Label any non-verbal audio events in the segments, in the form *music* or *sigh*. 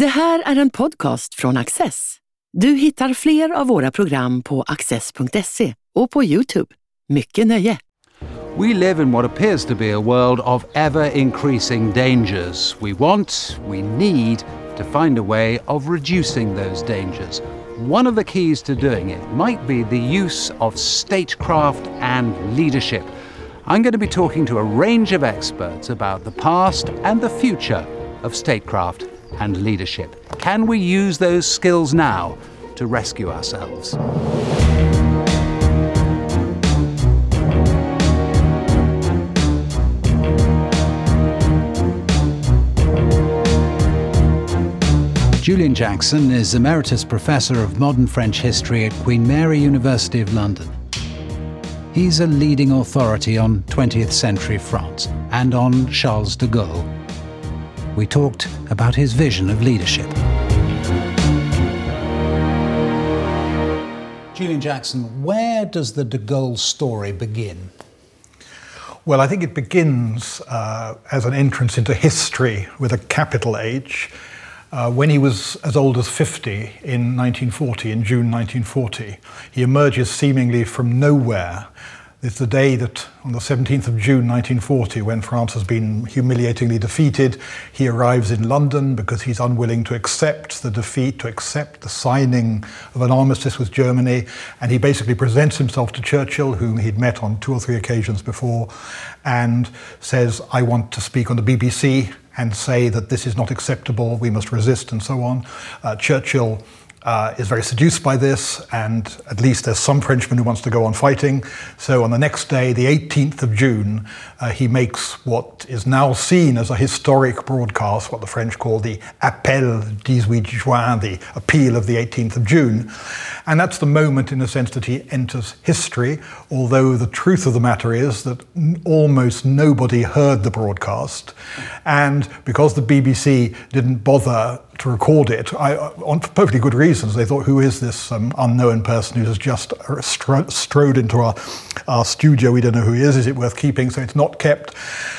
Det här är en podcast från Axess. Du hittar fler av våra program på axess.se och på Youtube. Mycket nöje! We live in what appears to be a world of ever increasing dangers. We want, we need to find a way of reducing those dangers. One of the keys to doing it might be the use of statecraft and leadership. I'm going to be talking to a range of experts about the past and the future of statecraft and leadership. Can we use those skills now to rescue ourselves? Julian Jackson is Emeritus Professor of Modern French History at Queen Mary University of London. He's a leading authority on 20th century France and on Charles de Gaulle. We talked about his vision of leadership. Julian Jackson, where does the de Gaulle story begin? Well, I think it begins uh, as an entrance into history with a capital H. Uh, when he was as old as 50 in 1940, in June 1940, he emerges seemingly from nowhere it's the day that, on the 17th of June 1940, when France has been humiliatingly defeated, he arrives in London because he's unwilling to accept the defeat, to accept the signing of an armistice with Germany. And he basically presents himself to Churchill, whom he'd met on two or three occasions before, and says, I want to speak on the BBC and say that this is not acceptable, we must resist, and so on. Uh, Churchill uh, is very seduced by this, and at least there's some Frenchman who wants to go on fighting. So on the next day, the 18th of June, uh, he makes what is now seen as a historic broadcast, what the French call the Appel 18 Juin, the appeal of the 18th of June. And that's the moment, in a sense, that he enters history, although the truth of the matter is that almost nobody heard the broadcast. And because the BBC didn't bother to record it, I, on perfectly good reasons, they thought, who is this um, unknown person who has just stro- strode into our, our studio? We don't know who he is. Is it worth keeping? So it's not kept.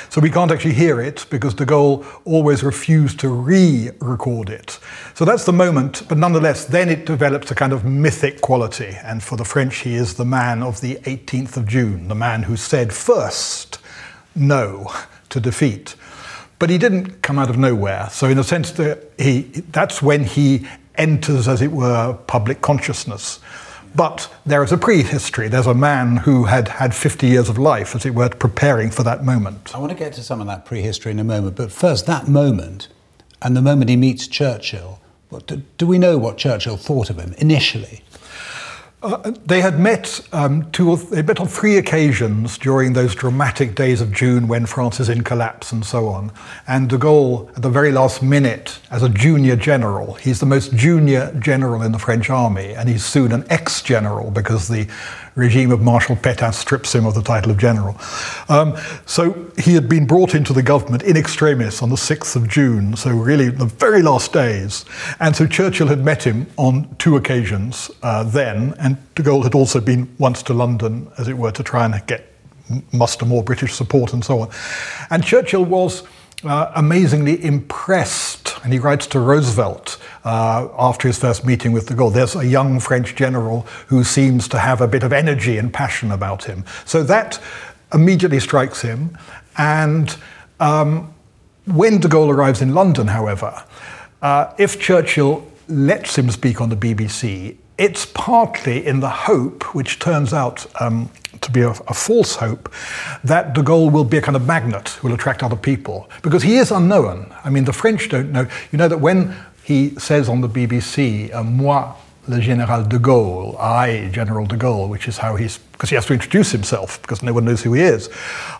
So we can't actually hear it because de Gaulle always refused to re record it. So that's the moment, but nonetheless, then it develops a kind of mythic quality. And for the French, he is the man of the 18th of June, the man who said first no to defeat. But he didn't come out of nowhere. So, in a sense, he, that's when he enters, as it were, public consciousness. But there is a prehistory. There's a man who had had 50 years of life, as it were, preparing for that moment. I want to get to some of that prehistory in a moment. But first, that moment and the moment he meets Churchill. Do, do we know what Churchill thought of him initially? Uh, they had met um, two they met on three occasions during those dramatic days of June when France is in collapse and so on. And de Gaulle, at the very last minute, as a junior general, he's the most junior general in the French army, and he's soon an ex-general because the regime of Marshal Pétain strips him of the title of general. Um, so he had been brought into the government in extremis on the 6th of June, so really the very last days. And so Churchill had met him on two occasions uh, then, and de Gaulle had also been once to London, as it were, to try and get muster more British support and so on. And Churchill was uh, amazingly impressed, and he writes to Roosevelt uh, after his first meeting with de Gaulle. There's a young French general who seems to have a bit of energy and passion about him. So that immediately strikes him. And um, when de Gaulle arrives in London, however, uh, if Churchill lets him speak on the BBC, it's partly in the hope, which turns out um, to be a, a, false hope, that de Gaulle will be a kind of magnet, will attract other people. Because he is unknown. I mean, the French don't know. You know that when he says on the BBC, uh, moi, le général de Gaulle, I, General de Gaulle, which is how he's, because he has to introduce himself, because no one knows who he is.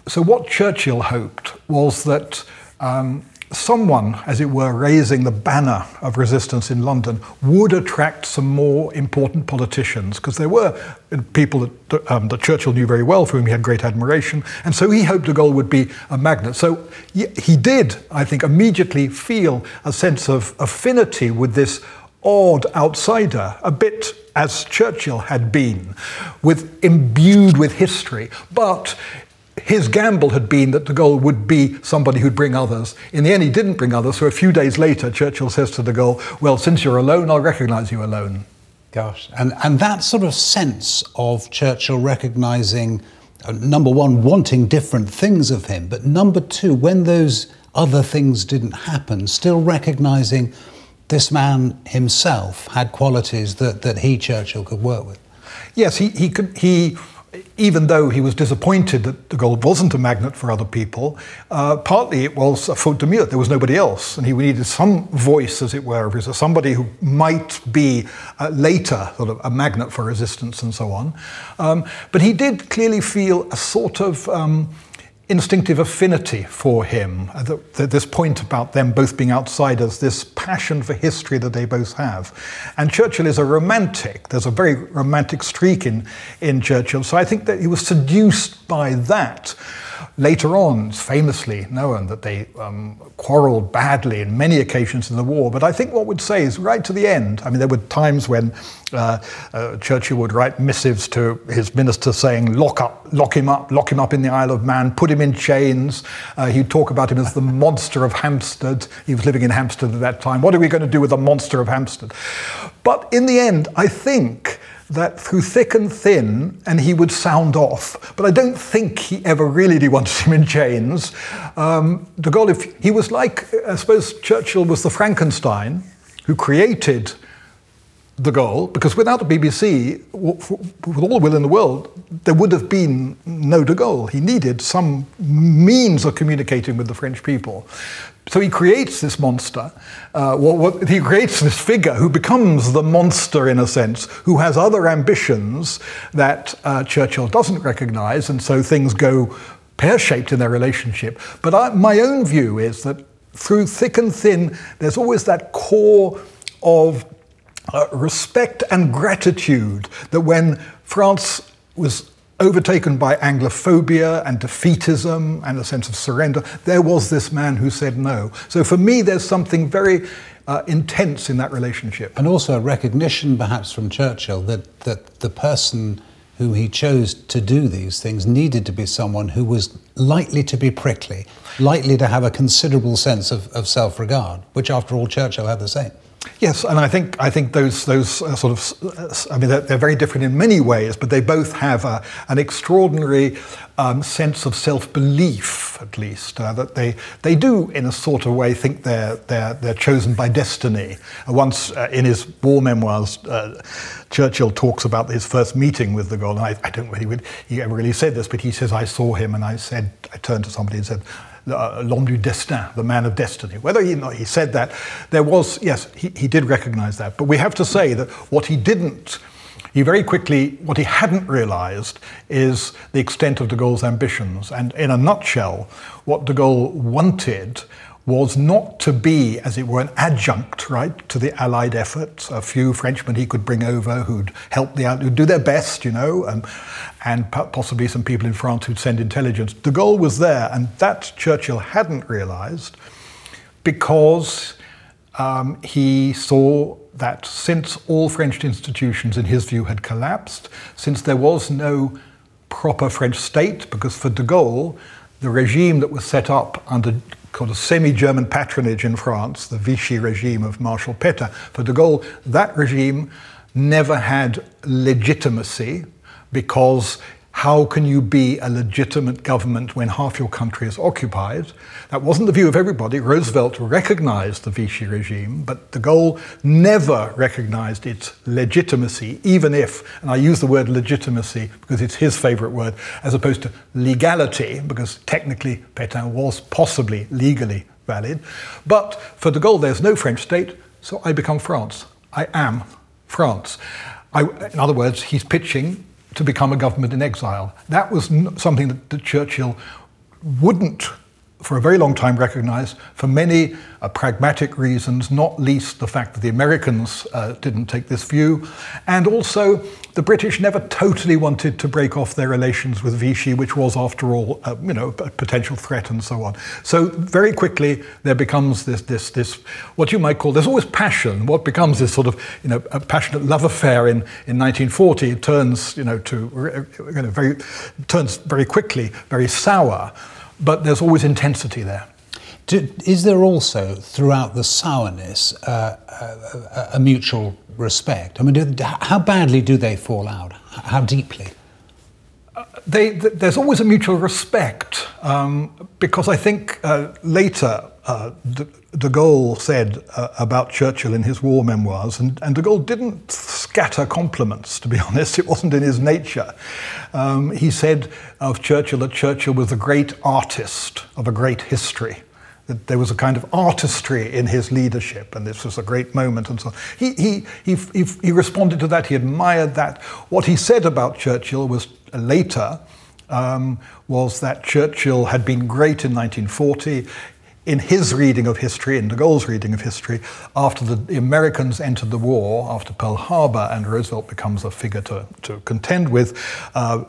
So what Churchill hoped was that um, someone, as it were, raising the banner of resistance in London would attract some more important politicians, because there were people that, um, that, Churchill knew very well, for whom he had great admiration, and so he hoped de Gaulle would be a magnet. So he did, I think, immediately feel a sense of affinity with this odd outsider, a bit as Churchill had been, with imbued with history, but his gamble had been that de Gaulle would be somebody who'd bring others. In the end, he didn't bring others. So a few days later, Churchill says to de Gaulle, Well, since you're alone, I'll recognize you alone. Gosh. And, and that sort of sense of Churchill recognizing, uh, number one, wanting different things of him, but number two, when those other things didn't happen, still recognizing this man himself had qualities that, that he, Churchill, could work with. Yes, he, he could. He even though he was disappointed that de Gaulle wasn't a magnet for other people, uh, partly it was a faute de mieux. There was nobody else, and he needed some voice, as it were, of somebody who might be uh, later sort of a magnet for resistance and so on. Um, but he did clearly feel a sort of um, instinctive affinity for him. Uh, the, the, this point about them both being outsiders, this passion for history that they both have. And Churchill is a romantic. There's a very romantic streak in, in Churchill. So I think that he was seduced by that. Later on, it's famously known that they um, quarreled badly in many occasions in the war. But I think what we'd say is right to the end. I mean, there were times when uh, uh, Churchill would write missives to his minister saying, lock up, lock him up, lock him up in the Isle of Man, put him in chains. Uh, he'd talk about him as the monster of Hampstead. He was living in Hampstead at that time. What are we going to do with the monster of Hampstead? But in the end, I think that through thick and thin, and he would sound off. But I don't think he ever really wanted him in chains. Um, de Gaulle, if he was like, I suppose Churchill was the Frankenstein who created de Gaulle, because without the BBC, with all the will in the world, there would have been no de Gaulle. He needed some means of communicating with the French people. So he creates this monster. Uh, what, he creates this figure who becomes the monster in a sense, who has other ambitions that uh, Churchill doesn't recognize, and so things go pear shaped in their relationship. But I, my own view is that through thick and thin, there's always that core of uh, respect and gratitude that when France was overtaken by Anglophobia and defeatism and a sense of surrender, there was this man who said no. So for me, there's something very uh, intense in that relationship. And also a recognition, perhaps, from Churchill that, that the person who he chose to do these things needed to be someone who was likely to be prickly, likely to have a considerable sense of, of self regard, which, after all, Churchill had the same. Yes, and I think I think those those uh, sort of uh, I mean they're, they're, very different in many ways, but they both have a, an extraordinary um, sense of self belief, at least uh, that they they do in a sort of way think they're they're they're chosen by destiny. Uh, once uh, in his war memoirs, uh, Churchill talks about his first meeting with de Gaulle. And I, I don't really would he ever really said this, but he says I saw him and I said I turned to somebody and said uh, l'homme du destin, the man of destiny. Whether he, he said that, there was, yes, he, he did recognize that. But we have to say that what he didn't, he very quickly, what he hadn't realized is the extent of de Gaulle's ambitions. And in a nutshell, what de Gaulle wanted was not to be, as it were, an adjunct, right, to the Allied effort. A few Frenchmen he could bring over who'd help the who'd do their best, you know, um, and possibly some people in France who'd send intelligence. De Gaulle was there, and that Churchill hadn't realised because um, he saw that since all French institutions, in his view, had collapsed, since there was no proper French state, because for de Gaulle, the regime that was set up under called a semi-German patronage in France, the Vichy regime of Marshal Pétain. For de Gaulle, that regime never had legitimacy because how can you be a legitimate government when half your country is occupied? That wasn't the view of everybody. Roosevelt recognized the Vichy regime, but de Gaulle never recognized its legitimacy, even if, and I use the word legitimacy because it's his favorite word, as opposed to legality, because technically Pétain was possibly legally valid. But for de Gaulle, there's no French state, so I become France. I am France. I, in other words, he's pitching to become a government in exile. That was something that, that Churchill wouldn't for a very long time recognized for many uh, pragmatic reasons, not least the fact that the Americans uh, didn't take this view, and also the British never totally wanted to break off their relations with Vichy, which was, after all, uh, you know, a potential threat and so on. So very quickly there becomes this, this, this, what you might call, there's always passion. What becomes this sort of, you know, a passionate love affair in, in 1940 it turns, you know, to, you know, very, turns very quickly very sour but there's always intensity there. Do, is there also, throughout the sourness, uh, a, a, mutual respect? I mean, do, how badly do they fall out? How deeply? They, th- there's always a mutual respect um, because I think uh, later uh, de, Gaulle said uh, about Churchill in his war memoirs, and, and, de Gaulle didn't scatter compliments, to be *laughs* honest, it wasn't in his nature. Um, he said of Churchill that Churchill was a great artist of a great history. That there was a kind of artistry in his leadership, and this was a great moment, and so on. He, he, he, he, he responded to that, he admired that. What he said about Churchill was later um, was that Churchill had been great in 1940 in his reading of history, in de Gaulle's reading of history, after the Americans entered the war, after Pearl Harbor, and Roosevelt becomes a figure to, to contend with, uh,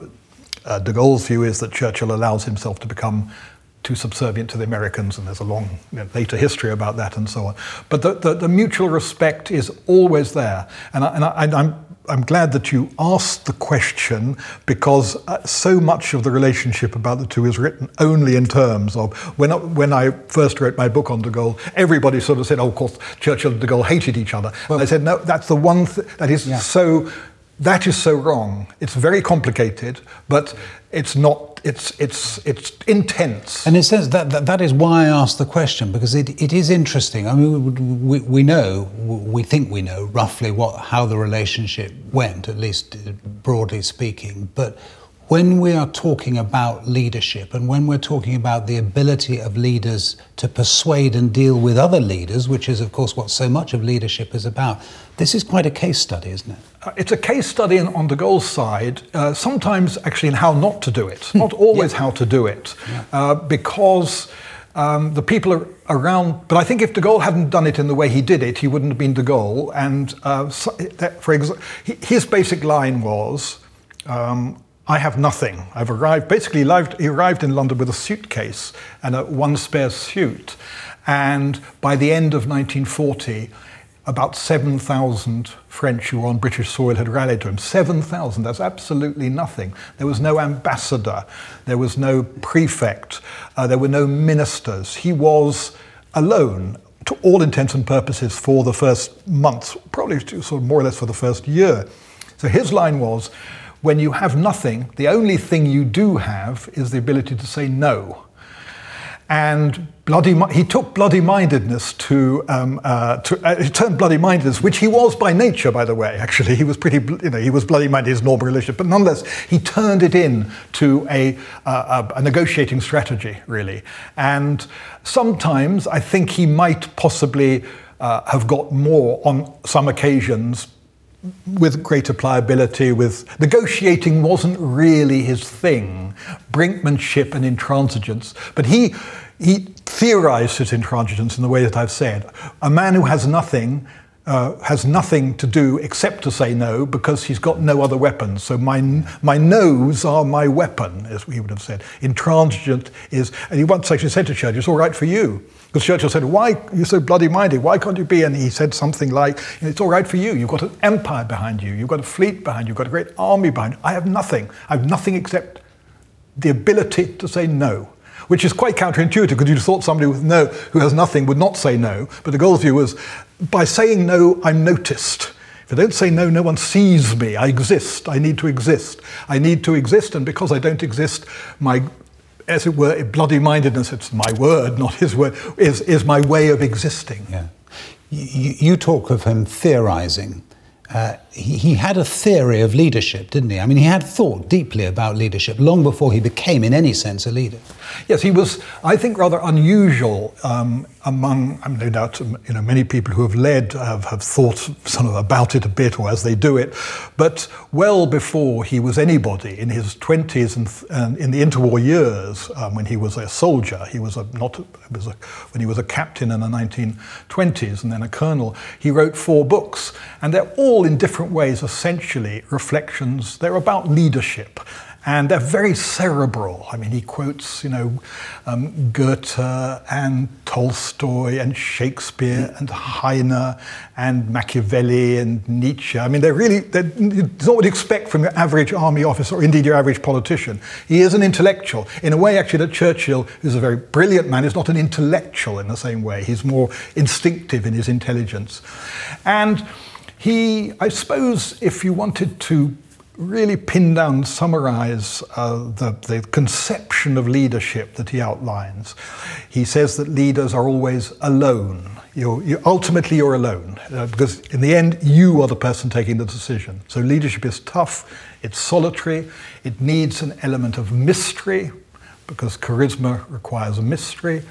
uh, de Gaulle's view is that Churchill allows himself to become too subservient to the Americans, and there's a long you know, later history about that and so on. But the, the, the mutual respect is always there. And, I, and I, I'm I'm glad that you asked the question because uh, so much of the relationship about the two is written only in terms of when I, when I first wrote my book on de Gaulle, everybody sort of said, "Oh, of course, Churchill and de Gaulle hated each other." Well, and I said, "No, that's the one th- that is yeah. so that is so wrong. It's very complicated, but it's not. It's it's it's intense. And it says that that, that is why I asked the question because it, it is interesting. I mean, we, we know we think we know roughly what how the relationship went, at least uh, broadly speaking, but when we are talking about leadership and when we're talking about the ability of leaders to persuade and deal with other leaders, which is, of course, what so much of leadership is about, this is quite a case study, isn't it? Uh, it's a case study in, on de Gaulle's side, uh, sometimes actually in how not to do it, hmm. not always yeah. how to do it, yeah. uh, because. Um, the people around, but I think if de Gaulle hadn't done it in the way he did it, he wouldn't have been de Gaulle. And uh, so, that, for example, his basic line was, um, I have nothing. I've arrived, basically arrived, he arrived in London with a suitcase and a one spare suit. And by the end of 1940, about 7,000 French who were on British soil had rallied to him. 7,000, that's absolutely nothing. There was no ambassador, there was no prefect, uh, there were no ministers. He was alone to all intents and purposes for the first months, probably sort of more or less for the first year. So his line was when you have nothing, the only thing you do have is the ability to say no. And bloody, he took bloody mindedness to, um, uh, to uh, turned bloody mindedness, which he was by nature, by the way. Actually, he was pretty, you know, he was bloody minded his normal relationship, but nonetheless, he turned it in to a, uh, a negotiating strategy, really. And sometimes I think he might possibly uh, have got more on some occasions with greater pliability, with negotiating wasn't really his thing, brinkmanship and intransigence. But he he theorized his intransigence in the way that I've said. A man who has nothing uh, has nothing to do except to say no because he's got no other weapons. So my, my no's are my weapon, as he would have said. Intransigent is, and he once actually said to Churchill, it's all right for you. Because Churchill said, why, you're so bloody minded, why can't you be? And he said something like, it's all right for you, you've got an empire behind you, you've got a fleet behind you, you've got a great army behind you. I have nothing. I have nothing except the ability to say no which is quite counterintuitive because you'd thought somebody with no, who has nothing, would not say no. But de Gaulle's view was by saying no, I'm noticed. If I don't say no, no one sees me. I exist. I need to exist. I need to exist, and because I don't exist, my, as it were, bloody mindedness, it's my word, not his word, is, is my way of existing. Yeah. You, you talk of him theorizing. Uh, he, he had a theory of leadership, didn't he? I mean, he had thought deeply about leadership long before he became, in any sense, a leader. Yes, he was, I think, rather unusual um, among, I mean, no doubt, um, you know, many people who have led have, have thought sort of about it a bit or as they do it, but well before he was anybody in his 20s and, and in the interwar years, um, when he was a soldier, he was a, not, was a, when he was a captain in the 1920s and then a colonel, he wrote four books, and they're all in different ways essentially reflections, they're about leadership and they're very cerebral. I mean, he quotes, you know, um, Goethe and Tolstoy and Shakespeare and Heine and Machiavelli and Nietzsche. I mean, they're really, they're, it's not what you expect from your average army officer or indeed your average politician. He is an intellectual. In a way, actually, that Churchill, who's a very brilliant man, is not an intellectual in the same way. He's more instinctive in his intelligence. And he, I suppose, if you wanted to really pin down, and summarize uh, the, the conception of leadership that he outlines. He says that leaders are always alone. You're, you, ultimately, you're alone uh, because in the end, you are the person taking the decision. So leadership is tough, it's solitary, it needs an element of mystery because charisma requires a mystery.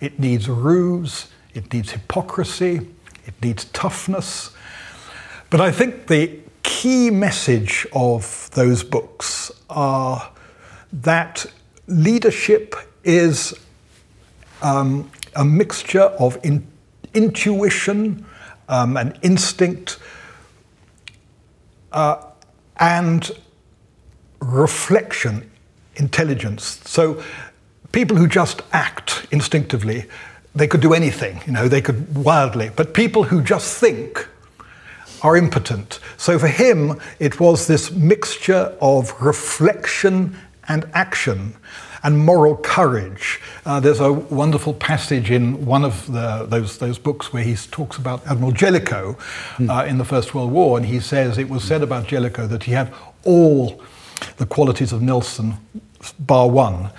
It needs ruse, it needs hypocrisy, it needs toughness. But I think the key message of those books are that leadership is um, a mixture of in, intuition um, and instinct uh, and reflection, intelligence. So people who just act instinctively, they could do anything, you know, they could wildly, but people who just think are impotent. So for him, it was this mixture of reflection and action and moral courage. Uh, there's a wonderful passage in one of the, those, those books where he talks about Admiral Jellicoe hmm. uh, in the First World War, and he says it was said about Jellicoe that he had all the qualities of Nelson, bar one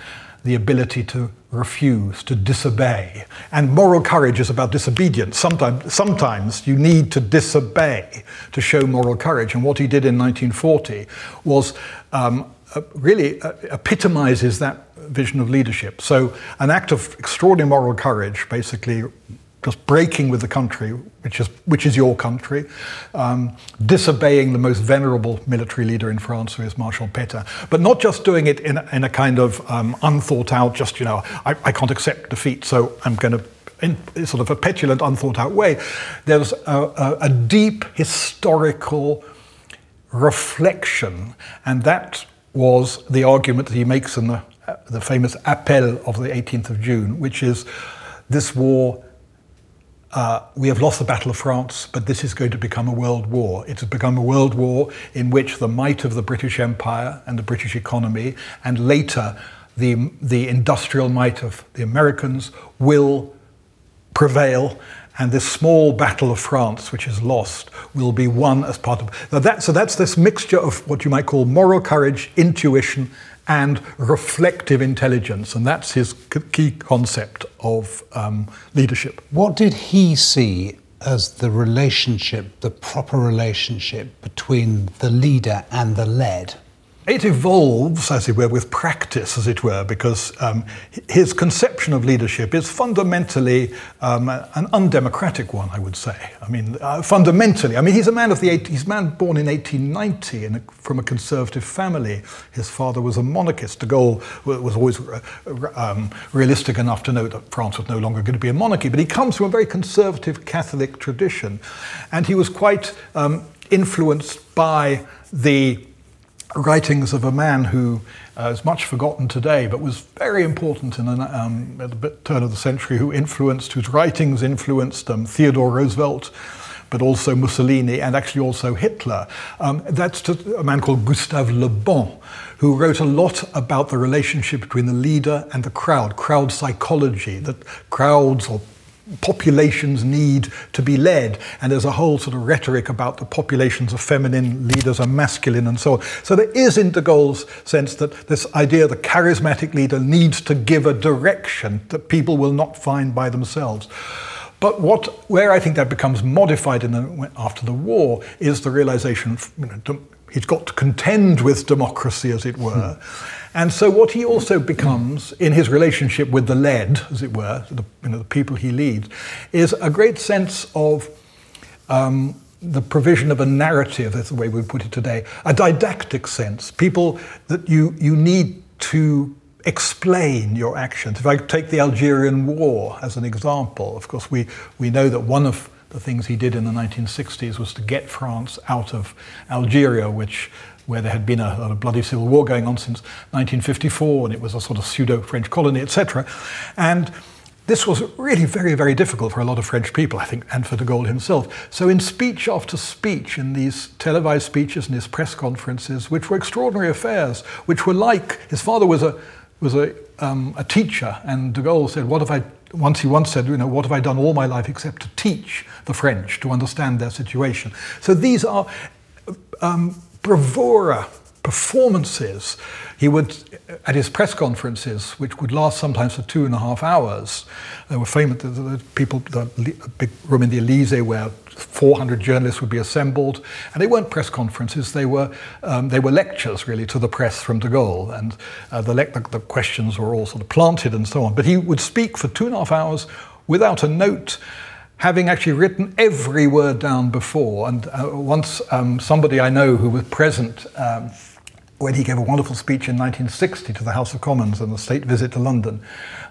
the ability to refuse, to disobey. And moral courage is about disobedience. Sometimes, sometimes you need to disobey to show moral courage. And what he did in 1940 was um, uh, really uh, epitomizes that vision of leadership. So, an act of extraordinary moral courage basically just breaking with the country, which is, which is your country, um, disobeying the most venerable military leader in France, who is Marshal Pétain, but not just doing it in, in a kind of um, unthought out, just, you know, I, I can't accept defeat, so I'm going to in sort of a petulant, unthought out way. There's a, a, a, deep historical reflection, and that was the argument that he makes in the, the famous Appel of the 18th of June, which is this war uh, we have lost the Battle of France, but this is going to become a world war. It has become a world war in which the might of the British Empire and the British economy, and later the, the industrial might of the Americans, will prevail. And this small battle of France, which is lost, will be won as part of that. So that's this mixture of what you might call moral courage, intuition, and reflective intelligence. And that's his key concept of um, leadership. What did he see as the relationship, the proper relationship between the leader and the led? It evolves, as it were, with practice, as it were, because um, his conception of leadership is fundamentally um, an undemocratic one, I would say. I mean, uh, fundamentally, I mean, he's a man of the he's a man born in 1890 in a, from a conservative family. His father was a monarchist. De Gaulle was always uh, um, realistic enough to know that France was no longer going to be a monarchy, but he comes from a very conservative Catholic tradition, and he was quite um, influenced by the writings of a man who uh, is much forgotten today, but was very important in um, at the turn of the century, who influenced, whose writings influenced um, Theodore Roosevelt, but also Mussolini and actually also Hitler. Um, that's a man called Gustave Le Bon, who wrote a lot about the relationship between the leader and the crowd, crowd psychology, that crowds or populations need to be led. And there's a whole sort of rhetoric about the populations of feminine leaders are masculine and so on. So there is in de Gaulle's sense that this idea the charismatic leader needs to give a direction that people will not find by themselves. But what, where I think that becomes modified in the, after the war is the realization you know, he's got to contend with democracy, as it were. Hmm. And so, what he also becomes in his relationship with the led, as it were, the, you know, the people he leads, is a great sense of um, the provision of a narrative, that's the way we put it today, a didactic sense. People that you, you need to explain your actions. If I take the Algerian War as an example, of course, we, we know that one of the things he did in the 1960s was to get France out of Algeria, which where there had been a, a, bloody civil war going on since 1954, and it was a sort of pseudo French colony, etc. And this was really very, very difficult for a lot of French people, I think, and for de Gaulle himself. So, in speech after speech, in these televised speeches and his press conferences, which were extraordinary affairs, which were like his father was a was a, um, a teacher, and de Gaulle said, "What have I?" Once he once said, "You know, what have I done all my life except to teach the French to understand their situation?" So these are um, bravura performances. He would, at his press conferences, which would last sometimes for two and a half hours, there were famous the, the people, the big room in the Elysee where 400 journalists would be assembled, and they weren't press conferences; they were um, they were lectures really to the press from De Gaulle, and uh, the, le- the, questions were all sort of planted and so on. But he would speak for two and a half hours without a note having actually written every word down before. And uh, once um, somebody I know who was present um, when he gave a wonderful speech in 1960 to the House of Commons on the state visit to London.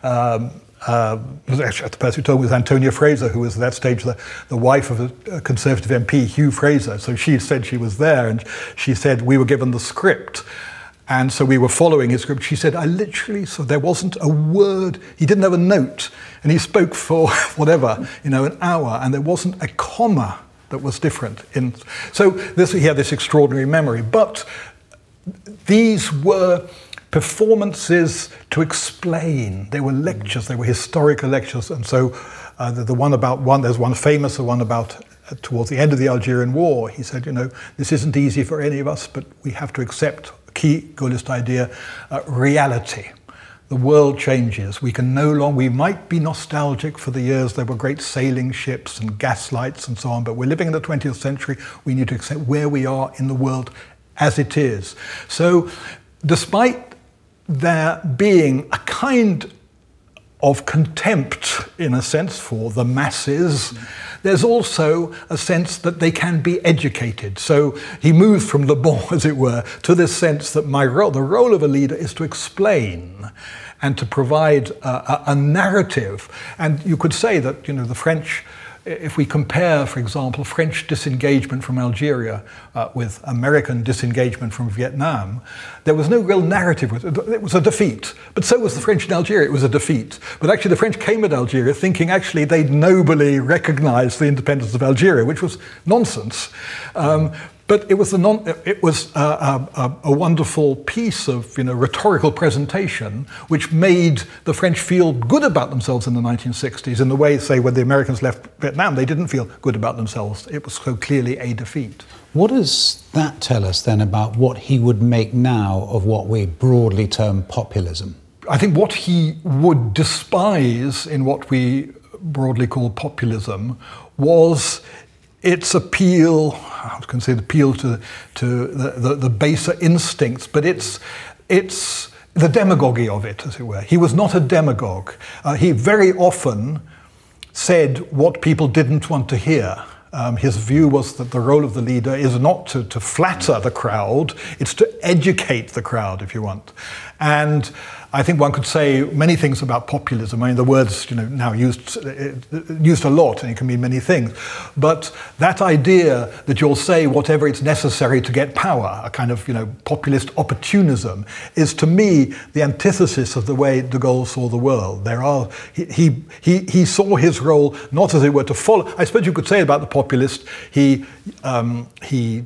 Um, uh, actually, the person who told me was Antonia Fraser, who was at that stage the, the wife of a, a, Conservative MP, Hugh Fraser. So she said she was there, and she said we were given the script. And so we were following his script. She said, I literally, so there wasn't a word, he didn't have a note, and he spoke for *laughs* whatever, you know, an hour, and there wasn't a comma that was different. In, so this, he had this extraordinary memory. But these were performances to explain. They were lectures, they were historical lectures. And so uh, the, the, one about one, there's one famous, the one about uh, towards the end of the Algerian War. He said, you know, this isn't easy for any of us, but we have to accept key Gaullist idea, uh, reality. The world changes. We can no longer, we might be nostalgic for the years there were great sailing ships and gas lights and so on, but we're living in the 20th century. We need to accept where we are in the world as it is. So, despite there being a kind of contempt, in a sense, for the masses, there's also a sense that they can be educated. So he moved from Le Bon, *laughs* as it were, to this sense that my role, the role of a leader is to explain and to provide a, a, a narrative. And you could say that, you know, the French if we compare, for example, French disengagement from Algeria uh, with American disengagement from Vietnam, there was no real narrative. It was a defeat. But so was the French in Algeria. It was a defeat. But actually, the French came at Algeria thinking actually they'd nobly recognized the independence of Algeria, which was nonsense. Um, but it was, a, non, it was a, a, a, wonderful piece of you know, rhetorical presentation which made the French feel good about themselves in the 1960s in the way, say, when the Americans left Vietnam, they didn't feel good about themselves. It was so clearly a defeat. What does that tell us then about what he would make now of what we broadly term populism? I think what he would despise in what we broadly call populism was its appeal, I was going to say the appeal to, to the, the, the baser instincts, but it's, it's the demagogy of it, as it were. He was not a demagogue. Uh, he very often said what people didn't want to hear. Um, his view was that the role of the leader is not to, to flatter the crowd, it's to educate the crowd, if you want. And I think one could say many things about populism. I mean, the word's you know, now used, used a lot and it can mean many things. But that idea that you'll say whatever it's necessary to get power, a kind of you know, populist opportunism, is to me the antithesis of the way de Gaulle saw the world. There are, he, he, he saw his role not as it were to follow. I suppose you could say about the populist, he, um, he,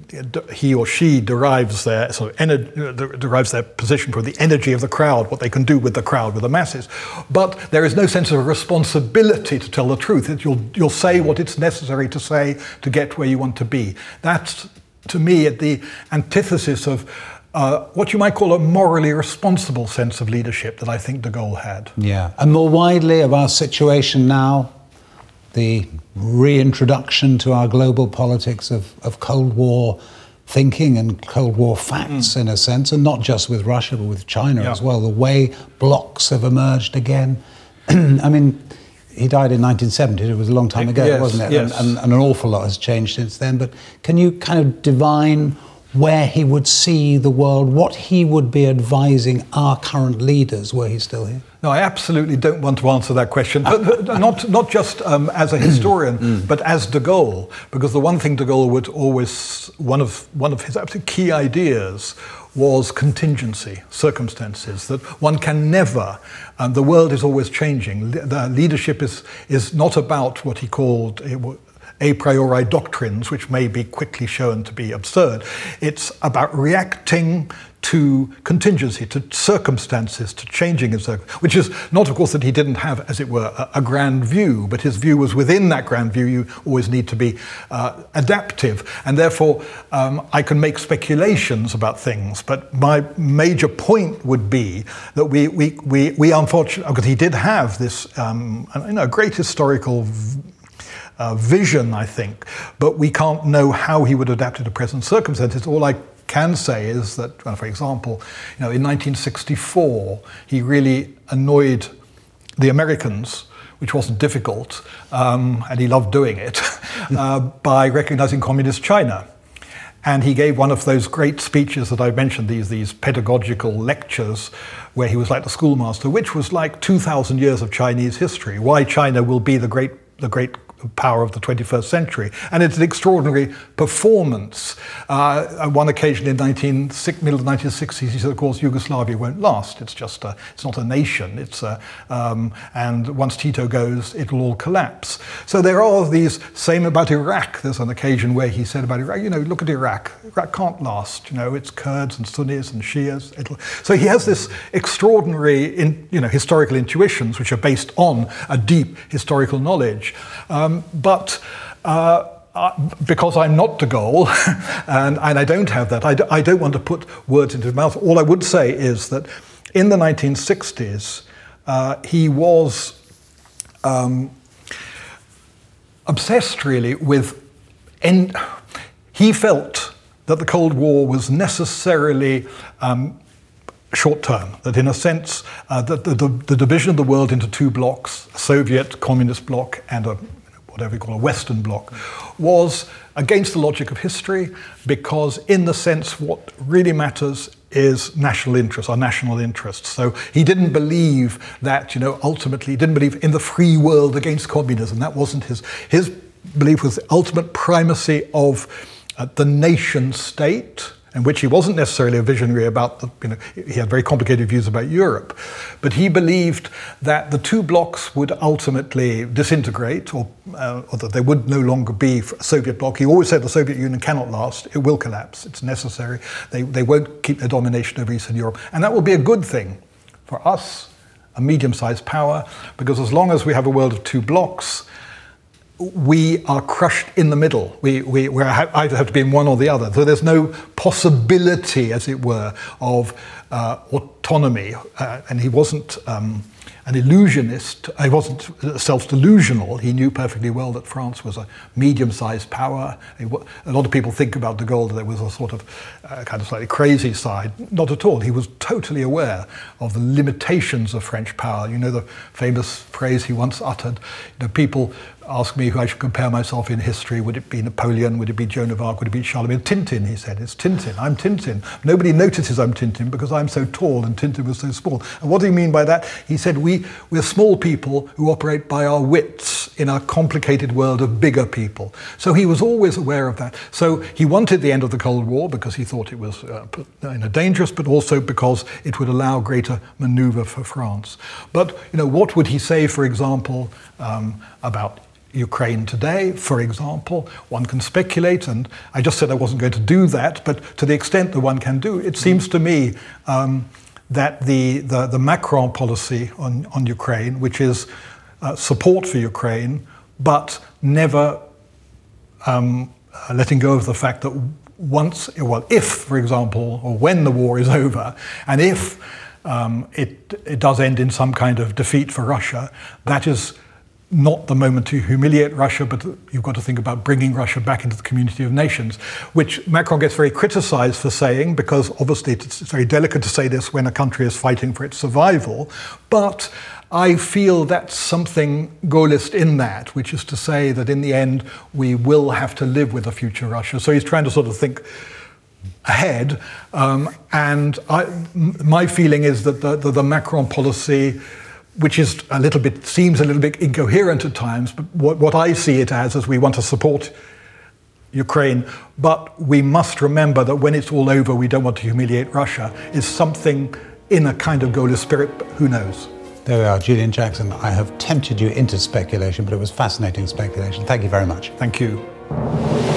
he or she derives their, sort of ener- derives their position from the energy of the crowd, what they can do with the crowd, with the masses. But there is no sense of responsibility to tell the truth. You'll, you'll say what it's necessary to say to get where you want to be. That's, to me, at the antithesis of uh, what you might call a morally responsible sense of leadership that I think de Gaulle had. Yeah. And more widely of our situation now, the reintroduction to our global politics of, of Cold War thinking and Cold War facts, mm. in a sense, and not just with Russia, but with China yeah. as well. The way blocks have emerged again. *clears throat* I mean, he died in 1970. It was a long time ago, yes, wasn't it? Yes. And, and, and, an awful lot has changed since then. But can you kind of divine where he would see the world, what he would be advising our current leaders were he still here? No, I absolutely don't want to answer that question, but not, not just um, as a historian, *clears throat* mm. but as de Gaulle, because the one thing de Gaulle would always, one of, one of his absolute key ideas was contingency, circumstances, that one can never, and the world is always changing. The leadership is, is not about what he called a priori doctrines, which may be quickly shown to be absurd. It's about reacting to contingency, to circumstances, to changing in circumstances, which is not, of course, that he didn't have, as it were, a, a grand view, but his view was within that grand view. You always need to be uh, adaptive. And therefore, um, I can make speculations about things, but my major point would be that we, we, we, we unfortunately, because he did have this um, you know, great historical uh, vision, I think, but we can't know how he would adapt to present circumstances. All I can say is that, well, for example, you know, in 1964, he really annoyed the Americans, which wasn't difficult, um, and he loved doing it, *laughs* uh, by recognizing communist China. And he gave one of those great speeches that I mentioned, these, these pedagogical lectures, where he was like the schoolmaster, which was like 2,000 years of Chinese history, why China will be the great, the great power of the 21st century. And it's an extraordinary performance. Uh, on one occasion in 19, middle of the 1960s, he said, of course, Yugoslavia won't last. It's just a, it's not a nation. It's a, um, and once Tito goes, it'll all collapse. So there are these, same about Iraq. There's an occasion where he said about Iraq, you know, look at Iraq. Iraq can't last. You know, it's Kurds and Sunnis and Shias. It'll. So he has this extraordinary, in, you know, historical intuitions, which are based on a deep historical knowledge. Um, um, but uh, uh, because I'm not de Gaulle, *laughs* and, and I don't have that, I d- I don't want to put words into his mouth. All I would say is that in the 1960s, uh, he was um, obsessed really with. En- he felt that the Cold War was necessarily um, short term, that in a sense, uh, the, the, the, division of the world into two blocks, Soviet communist bloc and a whatever you call a Western bloc, was against the logic of history because, in the sense, what really matters is national interest, our national interests. So he didn't believe that, you know, ultimately, he didn't believe in the free world against communism. That wasn't his. His belief was the ultimate primacy of uh, the nation state in which he wasn't necessarily a visionary about the, you know, he had very complicated views about Europe, but he believed that the two blocs would ultimately disintegrate or, uh, or that there would no longer be a Soviet bloc. He always said the Soviet Union cannot last, it will collapse, it's necessary. They, they won't keep their domination over Eastern Europe. And that will be a good thing for us, a medium sized power, because as long as we have a world of two blocs, we are crushed in the middle. We, we, we either have to be in one or the other. So there's no possibility, as it were, of uh, autonomy. Uh, and he wasn't um, an illusionist. He wasn't self-delusional. He knew perfectly well that France was a medium-sized power. A lot of people think about de Gaulle that there was a sort of uh, kind of slightly crazy side. Not at all. He was totally aware of the limitations of French power. You know the famous phrase he once uttered. You know, people ask me who I should compare myself in history. Would it be Napoleon? Would it be Joan of Arc? Would it be Charlemagne? Tintin, he said. It's Tintin. I'm Tintin. Nobody notices I'm Tintin because I'm so tall and Tintin was so small. And what do you mean by that? He said, we, we're small people who operate by our wits in a complicated world of bigger people. So he was always aware of that. So he wanted the end of the Cold War because he thought it was uh, dangerous, but also because it would allow greater maneuver for France. But you know, what would he say, for example, um, about Ukraine today, for example. One can speculate, and I just said I wasn't going to do that, but to the extent that one can do, it seems to me um, that the, the, the, Macron policy on, on Ukraine, which is uh, support for Ukraine, but never um, letting go of the fact that once, well, if, for example, or when the war is *laughs* over, and if um, it, it does end in some kind of defeat for Russia, that is not the moment to humiliate Russia, but you've got to think about bringing Russia back into the community of nations, which Macron gets very criticized for saying, because obviously it's very delicate to say this when a country is fighting for its survival. But I feel that's something Gaullist in that, which is to say that in the end we will have to live with a future Russia. So he's trying to sort of think ahead. Um, and I, my feeling is that the, the, the Macron policy which is a little bit seems a little bit incoherent at times. But what, what I see it as is we want to support Ukraine, but we must remember that when it's all over, we don't want to humiliate Russia. Is something in a kind of Gaullist spirit, but who knows? There we are, Julian Jackson. I have tempted you into speculation, but it was fascinating speculation. Thank you very much. Thank you.